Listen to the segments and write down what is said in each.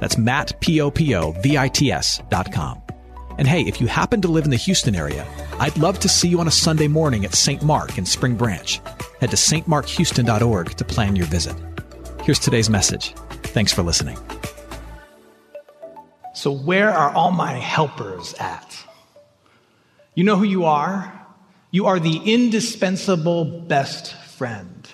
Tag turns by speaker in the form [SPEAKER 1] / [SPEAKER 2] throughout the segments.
[SPEAKER 1] That's Matt, P-O-P-O-V-I-T-S dot com. And hey, if you happen to live in the Houston area, I'd love to see you on a Sunday morning at St. Mark in Spring Branch. Head to stmarkhouston.org to plan your visit. Here's today's message. Thanks for listening.
[SPEAKER 2] So, where are all my helpers at? You know who you are? You are the indispensable best friend.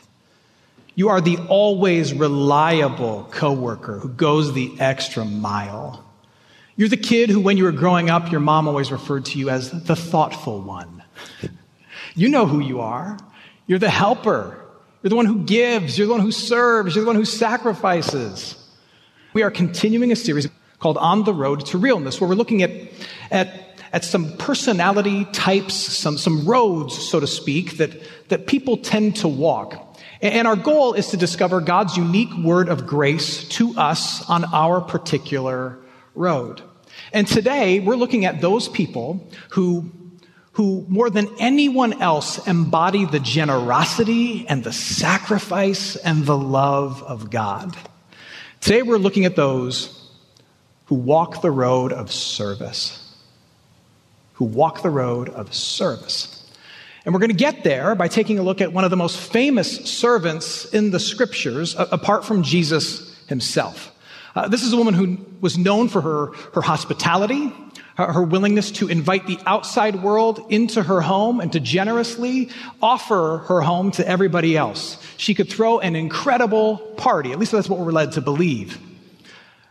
[SPEAKER 2] You are the always reliable coworker who goes the extra mile. You're the kid who, when you were growing up, your mom always referred to you as the thoughtful one. you know who you are. You're the helper. You're the one who gives. You're the one who serves. You're the one who sacrifices. We are continuing a series called On the Road to Realness, where we're looking at, at, at some personality types, some, some roads, so to speak, that, that people tend to walk. And our goal is to discover God's unique word of grace to us on our particular road. And today we're looking at those people who, who more than anyone else embody the generosity and the sacrifice and the love of God. Today we're looking at those who walk the road of service. Who walk the road of service. And we're going to get there by taking a look at one of the most famous servants in the scriptures, apart from Jesus himself. Uh, this is a woman who was known for her, her hospitality, her, her willingness to invite the outside world into her home and to generously offer her home to everybody else. She could throw an incredible party. At least that's what we're led to believe.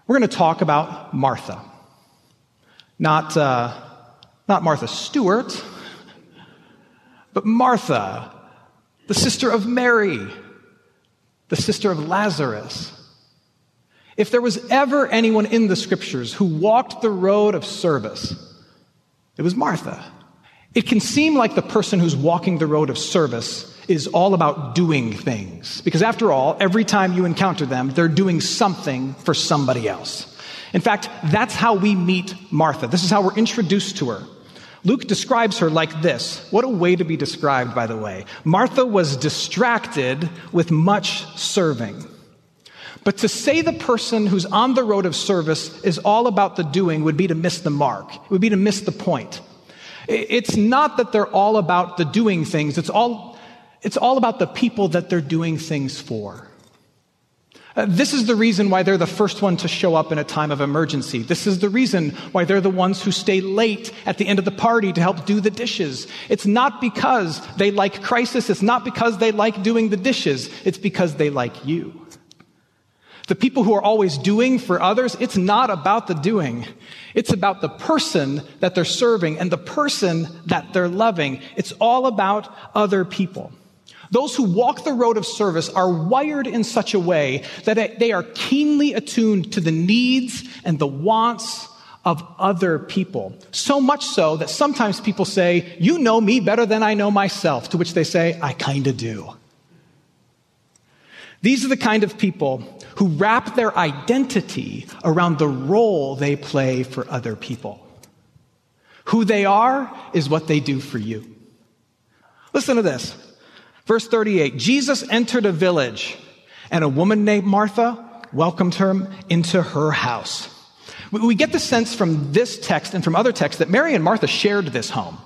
[SPEAKER 2] We're going to talk about Martha. Not, uh, not Martha Stewart, but Martha, the sister of Mary, the sister of Lazarus, if there was ever anyone in the scriptures who walked the road of service, it was Martha. It can seem like the person who's walking the road of service is all about doing things. Because after all, every time you encounter them, they're doing something for somebody else. In fact, that's how we meet Martha. This is how we're introduced to her. Luke describes her like this. What a way to be described, by the way. Martha was distracted with much serving. But to say the person who's on the road of service is all about the doing would be to miss the mark. It would be to miss the point. It's not that they're all about the doing things. It's all, it's all about the people that they're doing things for. Uh, this is the reason why they're the first one to show up in a time of emergency. This is the reason why they're the ones who stay late at the end of the party to help do the dishes. It's not because they like crisis. It's not because they like doing the dishes. It's because they like you. The people who are always doing for others, it's not about the doing. It's about the person that they're serving and the person that they're loving. It's all about other people. Those who walk the road of service are wired in such a way that they are keenly attuned to the needs and the wants of other people. So much so that sometimes people say, You know me better than I know myself, to which they say, I kinda do. These are the kind of people who wrap their identity around the role they play for other people. Who they are is what they do for you. Listen to this. Verse 38 Jesus entered a village, and a woman named Martha welcomed him into her house. We get the sense from this text and from other texts that Mary and Martha shared this home,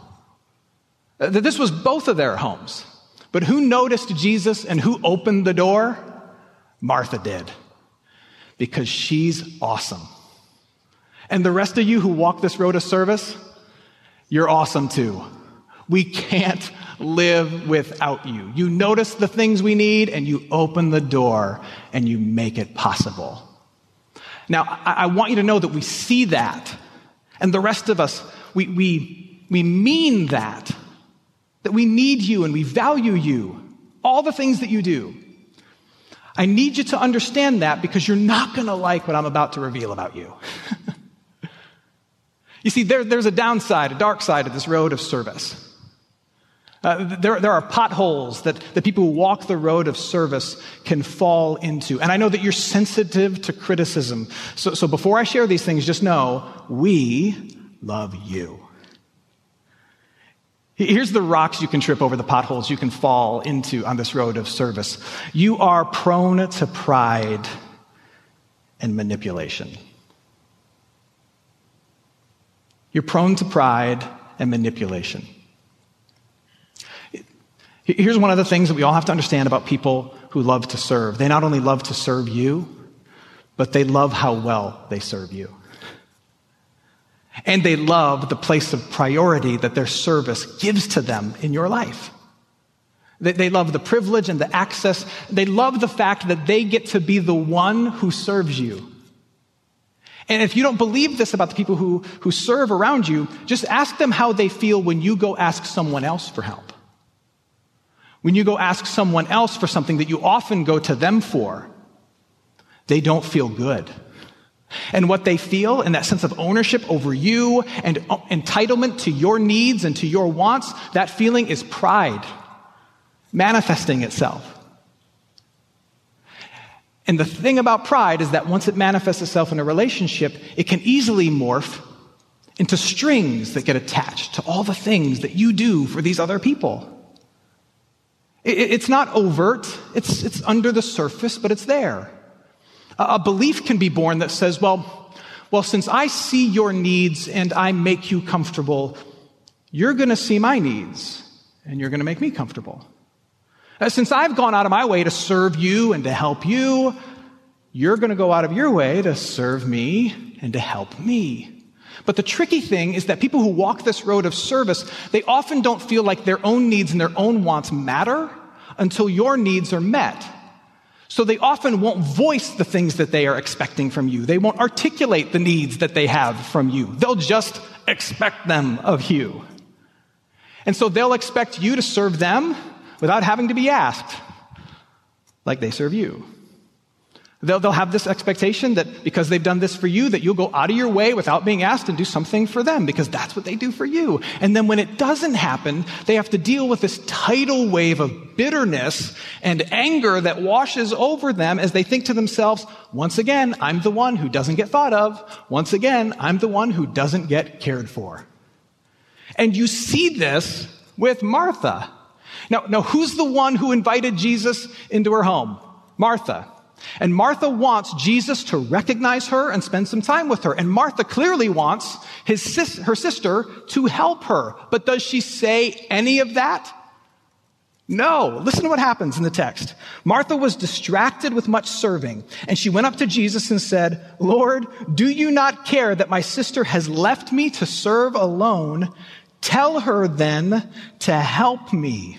[SPEAKER 2] uh, that this was both of their homes. But who noticed Jesus and who opened the door? Martha did. Because she's awesome. And the rest of you who walk this road of service, you're awesome too. We can't live without you. You notice the things we need and you open the door and you make it possible. Now, I, want you to know that we see that. And the rest of us, we, we, we mean that. That we need you and we value you. All the things that you do. I need you to understand that because you're not going to like what I'm about to reveal about you. You see, there, there's a downside, a dark side of this road of service. Uh, there, there are potholes that the people who walk the road of service can fall into. And I know that you're sensitive to criticism. So, so before I share these things, just know we love you. Here's the rocks you can trip over, the potholes you can fall into on this road of service. You are prone to pride and manipulation. You're prone to pride and manipulation. Here's one of the things that we all have to understand about people who love to serve. They not only love to serve you, but they love how well they serve you. And they love the place of priority that their service gives to them in your life. They, they love the privilege and the access. They love the fact that they get to be the one who serves you. And if you don't believe this about the people who, who serve around you, just ask them how they feel when you go ask someone else for help. When you go ask someone else for something that you often go to them for, they don't feel good. And what they feel and that sense of ownership over you and entitlement to your needs and to your wants, that feeling is pride manifesting itself. And the thing about pride is that once it manifests itself in a relationship, it can easily morph into strings that get attached to all the things that you do for these other people. It's not overt, it's, it's under the surface, but it's there. A belief can be born that says, well, well, since I see your needs and I make you comfortable, you're going to see my needs and you're going to make me comfortable. Uh, since I've gone out of my way to serve you and to help you, you're going to go out of your way to serve me and to help me. But the tricky thing is that people who walk this road of service, they often don't feel like their own needs and their own wants matter until your needs are met. So they often won't voice the things that they are expecting from you. They won't articulate the needs that they have from you. They'll just expect them of you. And so they'll expect you to serve them without having to be asked, like they serve you. They'll, they'll have this expectation that because they've done this for you, that you'll go out of your way without being asked and do something for them because that's what they do for you. And then when it doesn't happen, they have to deal with this tidal wave of bitterness and anger that washes over them as they think to themselves, once again, I'm the one who doesn't get thought of. Once again, I'm the one who doesn't get cared for. And you see this with Martha. Now, now who's the one who invited Jesus into her home? Martha. And Martha wants Jesus to recognize her and spend some time with her. And Martha clearly wants his sis, her sister to help her. But does she say any of that? No. Listen to what happens in the text. Martha was distracted with much serving, and she went up to Jesus and said, Lord, do you not care that my sister has left me to serve alone? Tell her then to help me.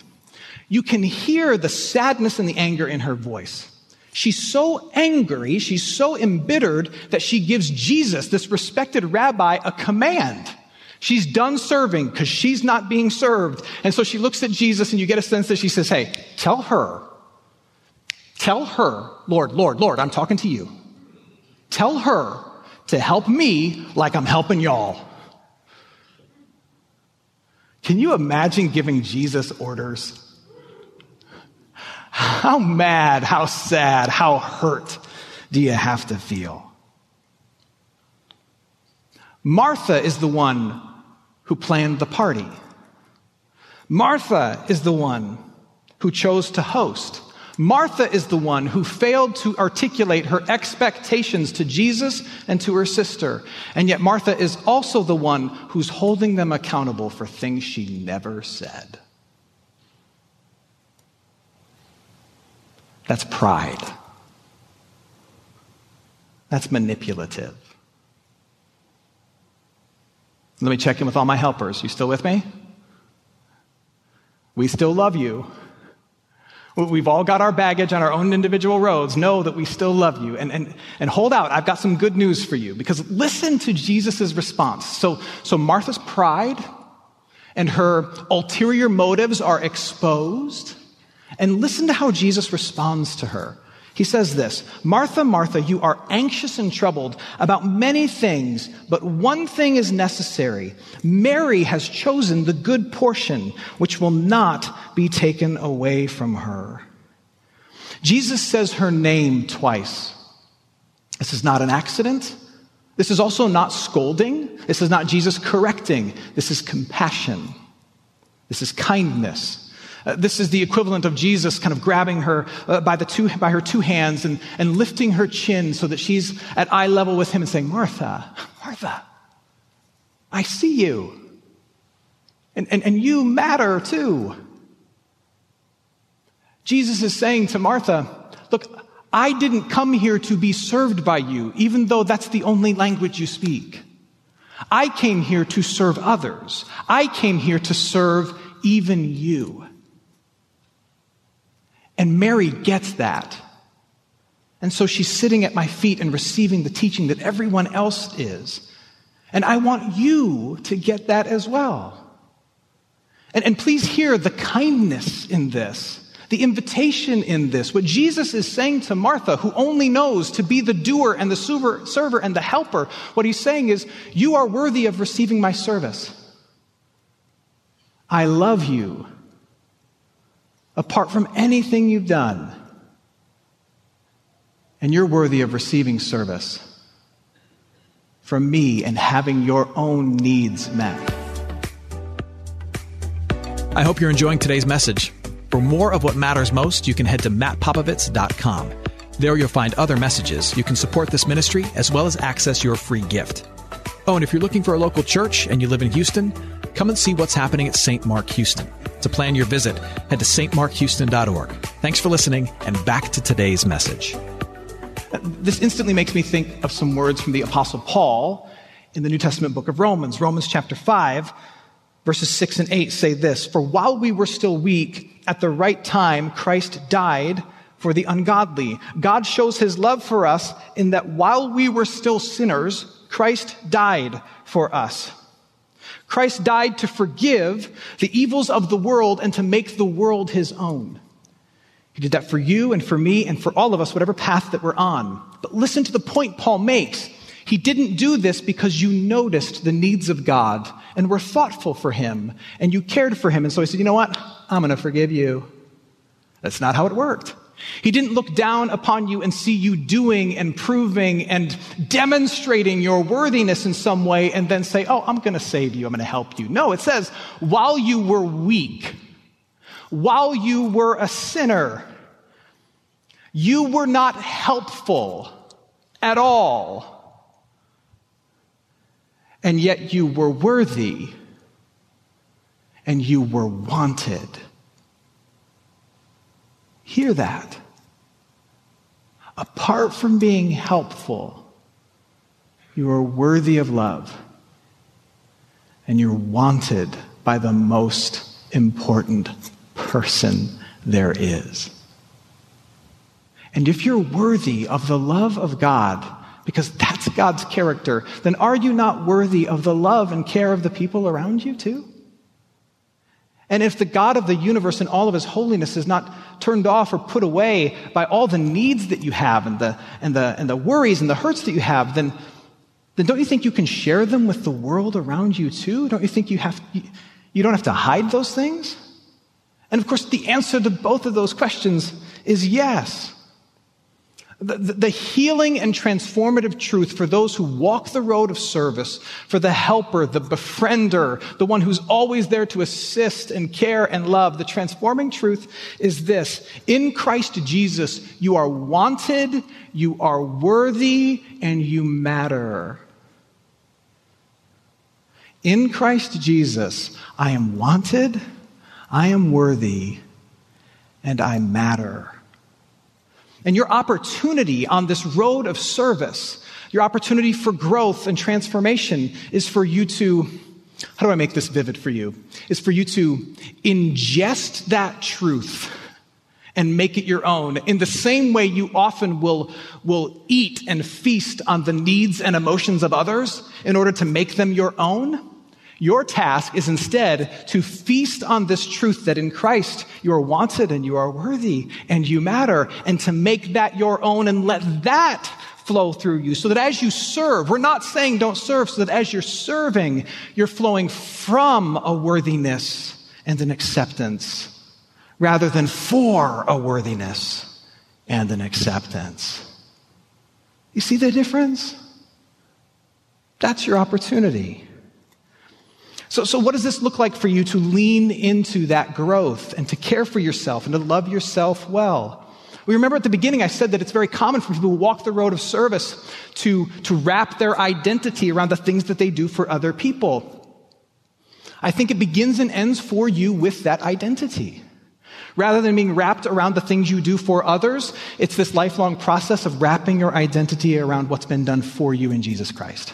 [SPEAKER 2] You can hear the sadness and the anger in her voice. She's so angry, she's so embittered that she gives Jesus, this respected rabbi, a command. She's done serving because she's not being served. And so she looks at Jesus and you get a sense that she says, Hey, tell her, tell her, Lord, Lord, Lord, I'm talking to you. Tell her to help me like I'm helping y'all. Can you imagine giving Jesus orders? How mad, how sad, how hurt do you have to feel? Martha is the one who planned the party. Martha is the one who chose to host. Martha is the one who failed to articulate her expectations to Jesus and to her sister. And yet Martha is also the one who's holding them accountable for things she never said. That's pride. That's manipulative. Let me check in with all my helpers. You still with me? We still love you. We've all got our baggage on our own individual roads. Know that we still love you. And, and, and hold out. I've got some good news for you because listen to Jesus' response. So, so Martha's pride and her ulterior motives are exposed. And listen to how Jesus responds to her. He says this Martha, Martha, you are anxious and troubled about many things, but one thing is necessary. Mary has chosen the good portion, which will not be taken away from her. Jesus says her name twice. This is not an accident. This is also not scolding. This is not Jesus correcting. This is compassion. This is kindness. Uh, this is the equivalent of Jesus kind of grabbing her uh, by, the two, by her two hands and, and lifting her chin so that she's at eye level with him and saying, Martha, Martha, I see you. And, and, and you matter too. Jesus is saying to Martha, Look, I didn't come here to be served by you, even though that's the only language you speak. I came here to serve others. I came here to serve even you. And Mary gets that. And so she's sitting at my feet and receiving the teaching that everyone else is. And I want you to get that as well. And, and please hear the kindness in this, the invitation in this. What Jesus is saying to Martha, who only knows to be the doer and the server, server and the helper, what he's saying is, You are worthy of receiving my service. I love you apart from anything you've done. And you're worthy of receiving service from me and having your own needs met.
[SPEAKER 1] I hope you're enjoying today's message. For more of what matters most, you can head to mattpopovits.com. There you'll find other messages. You can support this ministry as well as access your free gift. Oh, and if you're looking for a local church and you live in Houston, come and see what's happening at St. Mark Houston. To plan your visit, head to stmarkhouston.org. Thanks for listening, and back to today's message.
[SPEAKER 2] This instantly makes me think of some words from the Apostle Paul in the New Testament book of Romans. Romans chapter 5, verses 6 and 8 say this For while we were still weak, at the right time, Christ died for the ungodly. God shows his love for us in that while we were still sinners, Christ died for us. Christ died to forgive the evils of the world and to make the world his own. He did that for you and for me and for all of us, whatever path that we're on. But listen to the point Paul makes. He didn't do this because you noticed the needs of God and were thoughtful for him and you cared for him. And so he said, you know what? I'm going to forgive you. That's not how it worked. He didn't look down upon you and see you doing and proving and demonstrating your worthiness in some way and then say, Oh, I'm going to save you. I'm going to help you. No, it says, while you were weak, while you were a sinner, you were not helpful at all. And yet you were worthy and you were wanted. Hear that. Apart from being helpful, you are worthy of love and you're wanted by the most important person there is. And if you're worthy of the love of God, because that's God's character, then are you not worthy of the love and care of the people around you too? And if the God of the universe and all of his holiness is not turned off or put away by all the needs that you have and the, and the, and the worries and the hurts that you have, then, then don't you think you can share them with the world around you too? Don't you think you have, you, you don't have to hide those things? And of course, the answer to both of those questions is yes. The, the, healing and transformative truth for those who walk the road of service, for the helper, the befriender, the one who's always there to assist and care and love. The transforming truth is this. In Christ Jesus, you are wanted, you are worthy, and you matter. In Christ Jesus, I am wanted, I am worthy, and I matter. And your opportunity on this road of service, your opportunity for growth and transformation is for you to, how do I make this vivid for you? Is for you to ingest that truth and make it your own in the same way you often will, will eat and feast on the needs and emotions of others in order to make them your own. Your task is instead to feast on this truth that in Christ you are wanted and you are worthy and you matter, and to make that your own and let that flow through you so that as you serve, we're not saying don't serve, so that as you're serving, you're flowing from a worthiness and an acceptance rather than for a worthiness and an acceptance. You see the difference? That's your opportunity. So, so what does this look like for you to lean into that growth and to care for yourself and to love yourself well? We remember at the beginning, I said that it's very common for people who walk the road of service to, to wrap their identity around the things that they do for other people. I think it begins and ends for you with that identity. Rather than being wrapped around the things you do for others, it's this lifelong process of wrapping your identity around what's been done for you in Jesus Christ.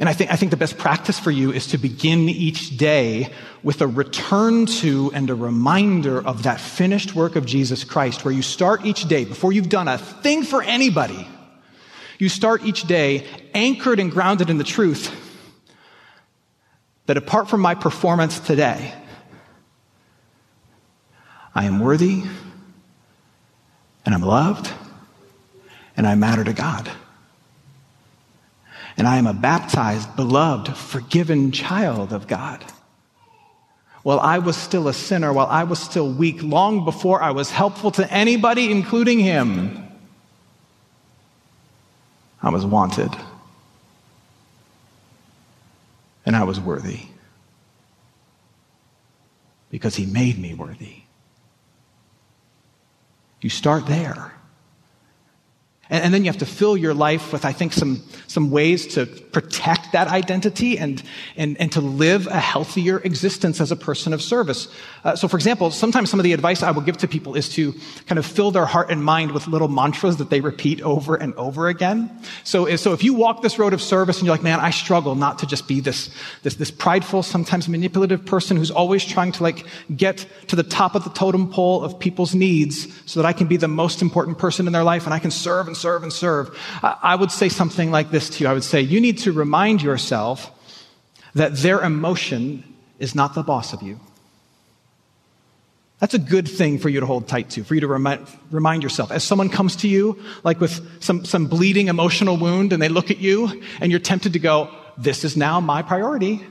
[SPEAKER 2] And I think, I think the best practice for you is to begin each day with a return to and a reminder of that finished work of Jesus Christ, where you start each day, before you've done a thing for anybody, you start each day anchored and grounded in the truth that apart from my performance today, I am worthy and I'm loved and I matter to God and I am a baptized, beloved, forgiven child of God. While I was still a sinner, while I was still weak, long before I was helpful to anybody, including him, I was wanted. And I was worthy. Because he made me worthy. You start there. And, and, then you have to fill your life with, I think, some, some ways to protect that identity and, and, and to live a healthier existence as a person of service. Uh, so, for example, sometimes some of the advice I will give to people is to kind of fill their heart and mind with little mantras that they repeat over and over again. So, so if you walk this road of service and you're like, man, I struggle not to just be this, this, this prideful, sometimes manipulative person who's always trying to like get to the top of the totem pole of people's needs so that I can be the most important person in their life and I can serve and serve and serve. I would say something like this to you. I would say, you need to remind yourself that their emotion is not the boss of you. That's a good thing for you to hold tight to, for you to remind, remind yourself. As someone comes to you, like with some, some bleeding emotional wound, and they look at you, and you're tempted to go, This is now my priority.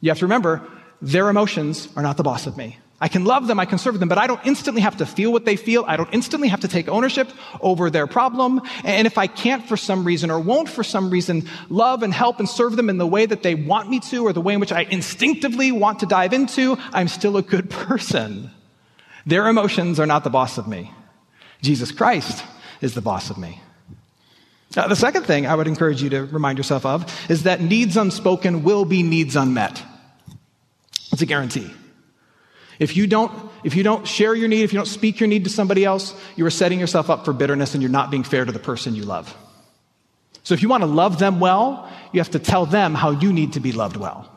[SPEAKER 2] You have to remember, their emotions are not the boss of me. I can love them, I can serve them, but I don't instantly have to feel what they feel. I don't instantly have to take ownership over their problem. And if I can't for some reason or won't for some reason love and help and serve them in the way that they want me to or the way in which I instinctively want to dive into, I'm still a good person. Their emotions are not the boss of me. Jesus Christ is the boss of me. Now, the second thing I would encourage you to remind yourself of is that needs unspoken will be needs unmet. It's a guarantee. If you don't, if you don't share your need, if you don't speak your need to somebody else, you are setting yourself up for bitterness and you're not being fair to the person you love. So if you want to love them well, you have to tell them how you need to be loved well.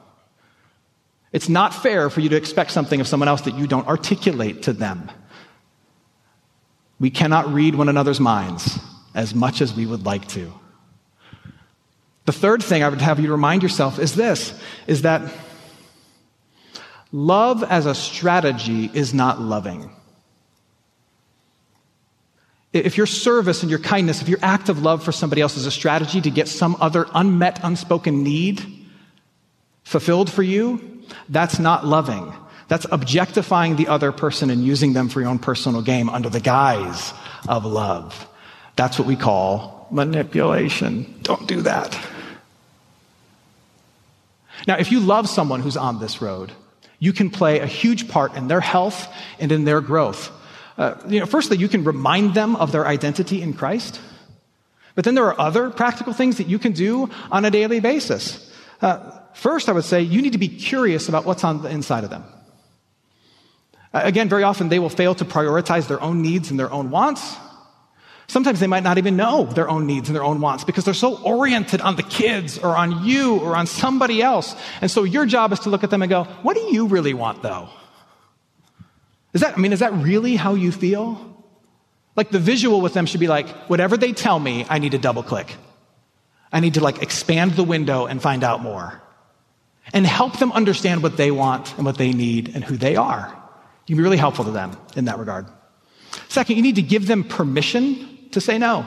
[SPEAKER 2] It's not fair for you to expect something of someone else that you don't articulate to them. We cannot read one another's minds as much as we would like to. The third thing I would have you remind yourself is this, is that Love as a strategy is not loving. If your service and your kindness, if your act of love for somebody else is a strategy to get some other unmet, unspoken need fulfilled for you, that's not loving. That's objectifying the other person and using them for your own personal game under the guise of love. That's what we call manipulation. Don't do that. Now, if you love someone who's on this road, you can play a huge part in their health and in their growth. Uh, you know, firstly, you can remind them of their identity in Christ. But then there are other practical things that you can do on a daily basis. Uh, first, I would say you need to be curious about what's on the inside of them. Uh, again, very often they will fail to prioritize their own needs and their own wants. Sometimes they might not even know their own needs and their own wants because they're so oriented on the kids or on you or on somebody else. And so your job is to look at them and go, what do you really want though? Is that, I mean, is that really how you feel? Like the visual with them should be like, whatever they tell me, I need to double click. I need to like expand the window and find out more. And help them understand what they want and what they need and who they are. You can be really helpful to them in that regard. Second, you need to give them permission to say no.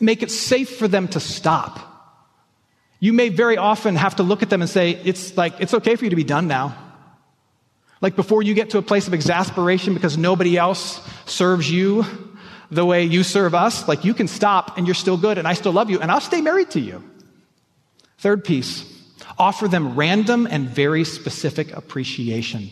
[SPEAKER 2] Make it safe for them to stop. You may very often have to look at them and say, it's like, it's okay for you to be done now. Like before you get to a place of exasperation because nobody else serves you the way you serve us, like you can stop and you're still good and I still love you and I'll stay married to you. Third piece, offer them random and very specific appreciation.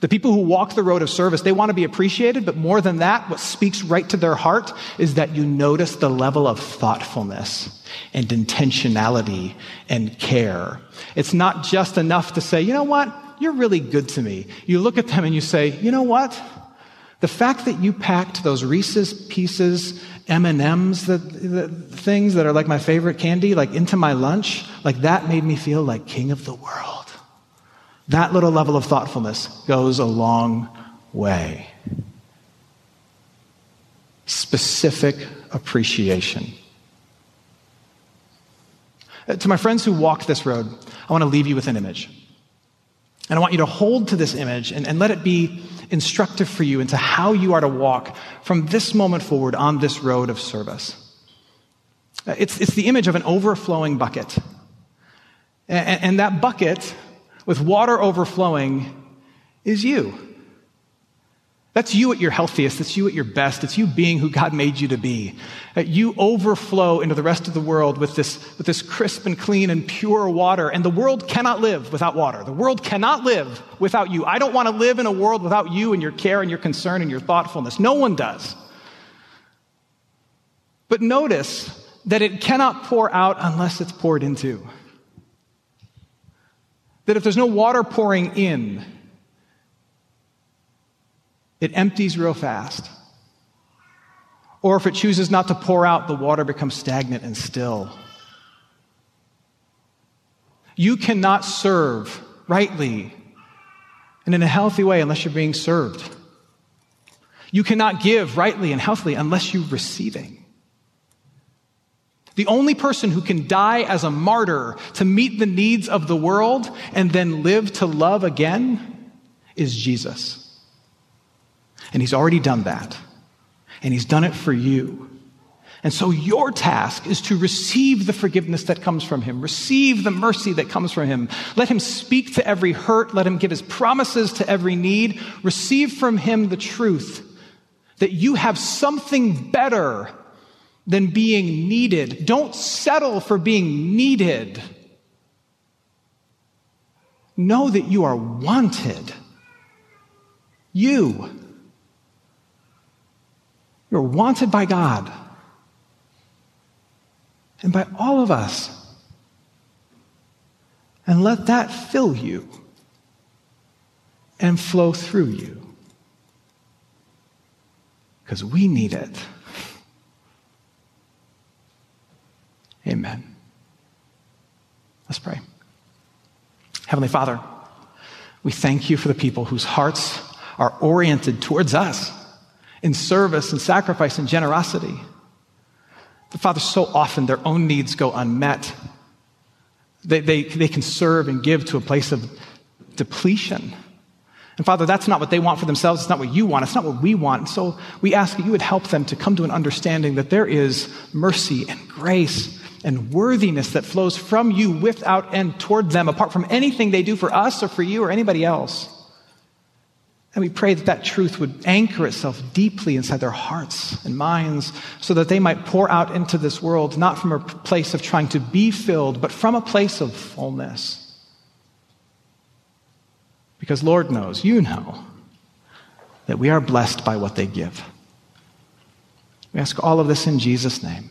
[SPEAKER 2] The people who walk the road of service, they want to be appreciated, but more than that, what speaks right to their heart is that you notice the level of thoughtfulness and intentionality and care. It's not just enough to say, you know what? You're really good to me. You look at them and you say, you know what? The fact that you packed those Reese's Pieces, M&Ms, the, the things that are like my favorite candy, like into my lunch, like that made me feel like king of the world. That little level of thoughtfulness goes a long way. Specific appreciation. Uh, to my friends who walk this road, I want to leave you with an image. And I want you to hold to this image and, and let it be instructive for you into how you are to walk from this moment forward on this road of service. Uh, it's, it's the image of an overflowing bucket. And, and that bucket with water overflowing is you. That's you at your healthiest. That's you at your best. It's you being who God made you to be. That you overflow into the rest of the world with this, with this crisp and clean and pure water. And the world cannot live without water. The world cannot live without you. I don't want to live in a world without you and your care and your concern and your thoughtfulness. No one does. But notice that it cannot pour out unless it's poured into. That if there's no water pouring in, it empties real fast. Or if it chooses not to pour out, the water becomes stagnant and still. You cannot serve rightly and in a healthy way unless you're being served. You cannot give rightly and healthily unless you're receiving. The only person who can die as a martyr to meet the needs of the world and then live to love again is Jesus. And he's already done that. And he's done it for you. And so your task is to receive the forgiveness that comes from him, receive the mercy that comes from him. Let him speak to every hurt, let him give his promises to every need. Receive from him the truth that you have something better than being needed. Don't settle for being needed. Know that you are wanted. You you're wanted by God and by all of us. And let that fill you and flow through you. Because we need it. Amen. Let's pray. Heavenly Father, we thank you for the people whose hearts are oriented towards us in service and sacrifice and generosity. But Father, so often their own needs go unmet. They, they, they can serve and give to a place of depletion. And Father, that's not what they want for themselves. It's not what you want. It's not what we want. So we ask that you would help them to come to an understanding that there is mercy and grace and worthiness that flows from you without end toward them, apart from anything they do for us or for you or anybody else. And we pray that that truth would anchor itself deeply inside their hearts and minds so that they might pour out into this world, not from a place of trying to be filled, but from a place of fullness. Because Lord knows, you know, that we are blessed by what they give. We ask all of this in Jesus' name.